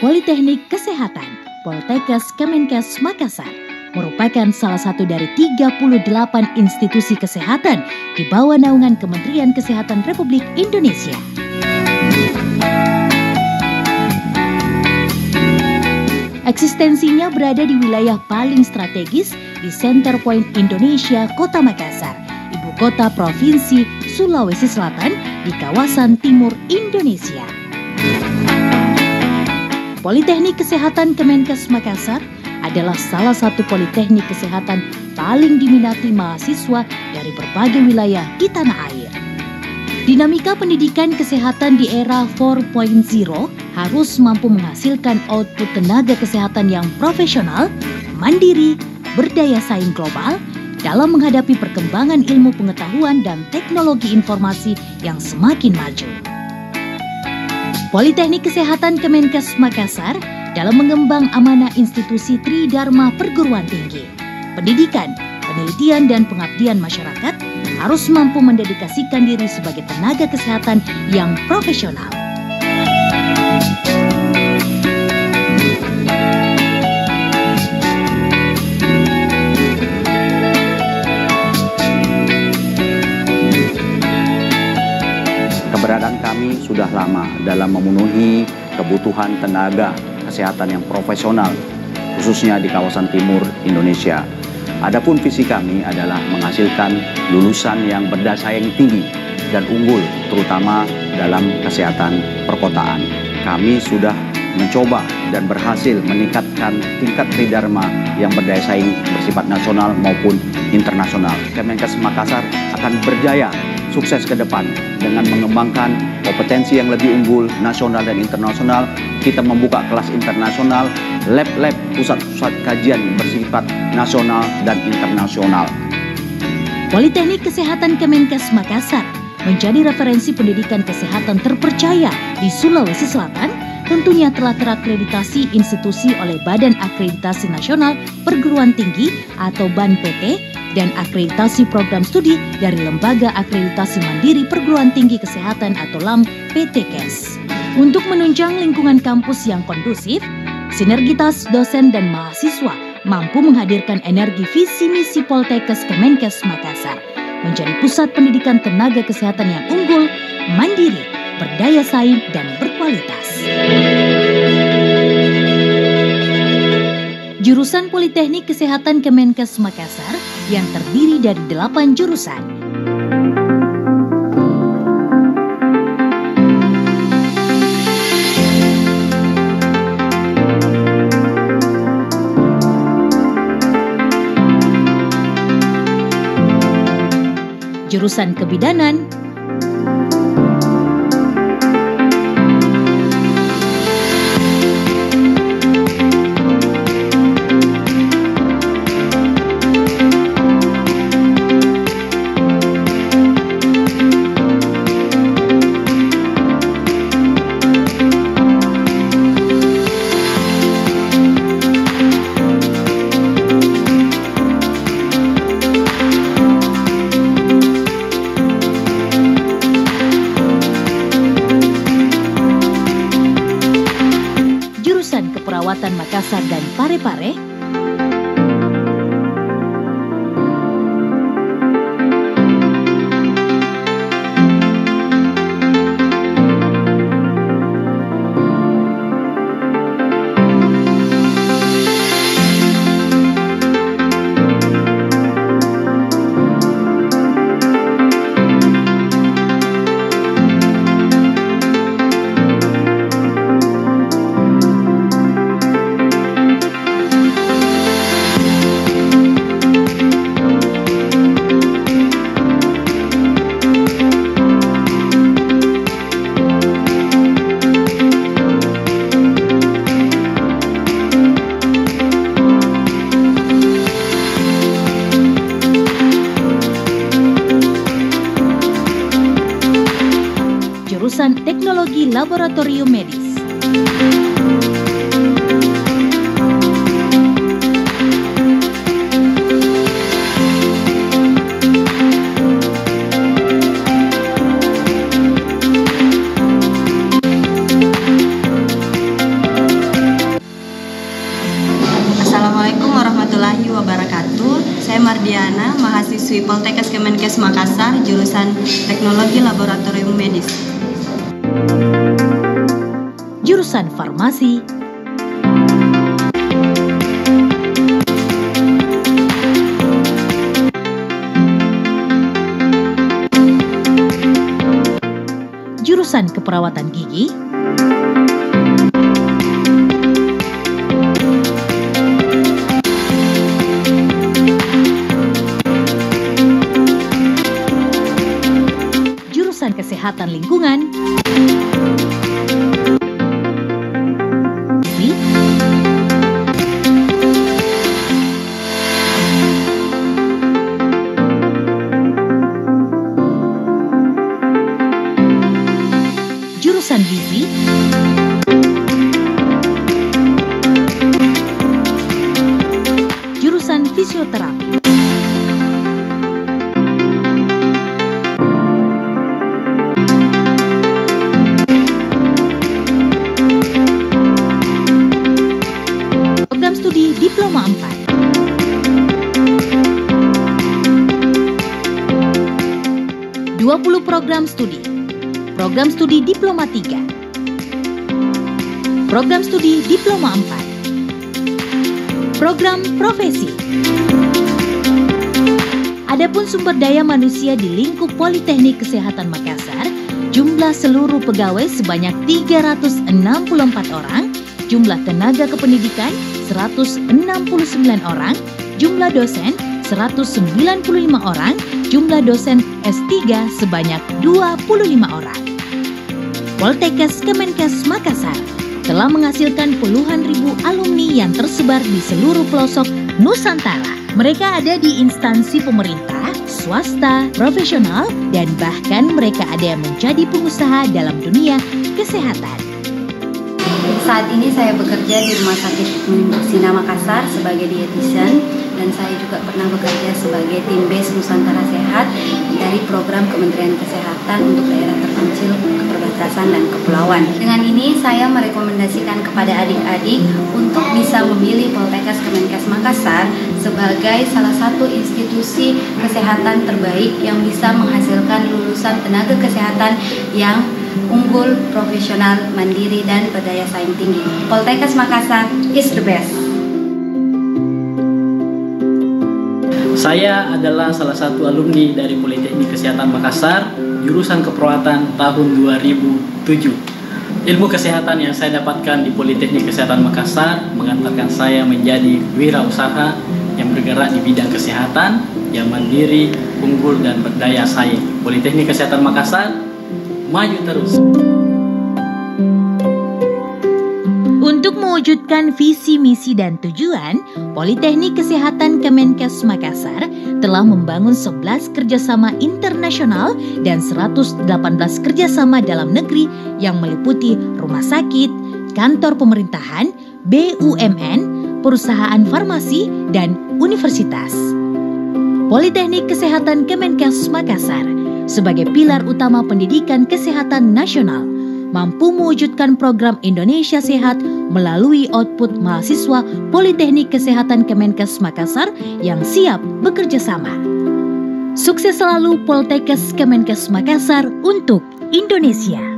Politeknik Kesehatan Poltekkes Kemenkes Makassar merupakan salah satu dari 38 institusi kesehatan di bawah naungan Kementerian Kesehatan Republik Indonesia. Eksistensinya berada di wilayah paling strategis di Center Point Indonesia, Kota Makassar, ibu kota Provinsi Sulawesi Selatan di kawasan timur Indonesia. Politeknik Kesehatan Kemenkes Makassar adalah salah satu politeknik kesehatan paling diminati mahasiswa dari berbagai wilayah di tanah air. Dinamika pendidikan kesehatan di era 4.0 harus mampu menghasilkan output tenaga kesehatan yang profesional, mandiri, berdaya saing global dalam menghadapi perkembangan ilmu pengetahuan dan teknologi informasi yang semakin maju. Politeknik Kesehatan Kemenkes Makassar dalam mengembang amanah institusi Tridharma Perguruan Tinggi, pendidikan, penelitian, dan pengabdian masyarakat harus mampu mendedikasikan diri sebagai tenaga kesehatan yang profesional. Sudah lama dalam memenuhi kebutuhan tenaga kesehatan yang profesional, khususnya di kawasan timur Indonesia. Adapun visi kami adalah menghasilkan lulusan yang berdaya yang tinggi dan unggul, terutama dalam kesehatan perkotaan. Kami sudah mencoba dan berhasil meningkatkan tingkat tridharma yang berdaya saing bersifat nasional maupun internasional. Kemenkes Makassar akan berjaya sukses ke depan dengan mengembangkan kompetensi yang lebih unggul nasional dan internasional. Kita membuka kelas internasional, lab-lab, pusat-pusat kajian bersifat nasional dan internasional. Politeknik Kesehatan Kemenkes Makassar menjadi referensi pendidikan kesehatan terpercaya di Sulawesi Selatan tentunya telah terakreditasi institusi oleh Badan Akreditasi Nasional Perguruan Tinggi atau BAN PT dan akreditasi program studi dari Lembaga Akreditasi Mandiri Perguruan Tinggi Kesehatan atau LAM PTKes. Untuk menunjang lingkungan kampus yang kondusif, sinergitas dosen dan mahasiswa mampu menghadirkan energi visi misi Poltekkes Kemenkes Makassar menjadi pusat pendidikan tenaga kesehatan yang unggul, mandiri, berdaya saing, dan berkualitas. Jurusan Politeknik Kesehatan Kemenkes Makassar yang terdiri dari delapan jurusan. Jurusan Kebidanan, Keperawatan Makassar dan Parepare, jurusan laboratorium medis. Assalamualaikum warahmatullahi wabarakatuh. Saya Mardiana, mahasiswi Poltekkes Kemenkes Makassar, jurusan Teknologi Laboratorium Medis. Jurusan Farmasi. Jurusan Keperawatan Gigi. Jurusan Kesehatan Lingkungan Jurusan Gizi. Jurusan Fisioterapi. Program Studi Diploma 4 20 program studi Program Studi Diploma 3 Program Studi Diploma 4 Program Profesi. Adapun sumber daya manusia di lingkup Politeknik Kesehatan Makassar, jumlah seluruh pegawai sebanyak 364 orang, jumlah tenaga kependidikan 169 orang, jumlah dosen 195 orang, jumlah dosen S3 sebanyak 25 orang. Poltekkes Kemenkes Makassar telah menghasilkan puluhan ribu alumni yang tersebar di seluruh pelosok Nusantara. Mereka ada di instansi pemerintah, swasta, profesional, dan bahkan mereka ada yang menjadi pengusaha dalam dunia kesehatan. Saat ini saya bekerja di Rumah Sakit Sina Makassar sebagai dietitian dan saya juga pernah bekerja sebagai tim base Nusantara Sehat dari program Kementerian Kesehatan untuk daerah terpencil, perbatasan dan kepulauan. Dengan ini saya merekomendasikan kepada adik-adik untuk bisa memilih Poltekkes Kemenkes Makassar sebagai salah satu institusi kesehatan terbaik yang bisa menghasilkan lulusan tenaga kesehatan yang unggul, profesional, mandiri, dan berdaya saing tinggi. Poltekkes Makassar is the best. Saya adalah salah satu alumni dari Politeknik Kesehatan Makassar, jurusan keperawatan tahun 2007. Ilmu kesehatan yang saya dapatkan di Politeknik Kesehatan Makassar mengantarkan saya menjadi wirausaha yang bergerak di bidang kesehatan, yang mandiri, unggul, dan berdaya saing. Politeknik Kesehatan Makassar, maju terus. Untuk mewujudkan visi, misi, dan tujuan, Politeknik Kesehatan Kemenkes Makassar telah membangun 11 kerjasama internasional dan 118 kerjasama dalam negeri yang meliputi rumah sakit, kantor pemerintahan, BUMN, perusahaan farmasi, dan universitas. Politeknik Kesehatan Kemenkes Makassar sebagai pilar utama pendidikan kesehatan nasional mampu mewujudkan program Indonesia Sehat melalui output mahasiswa Politeknik Kesehatan Kemenkes Makassar yang siap bekerja sama. Sukses selalu Poltekkes Kemenkes Makassar untuk Indonesia.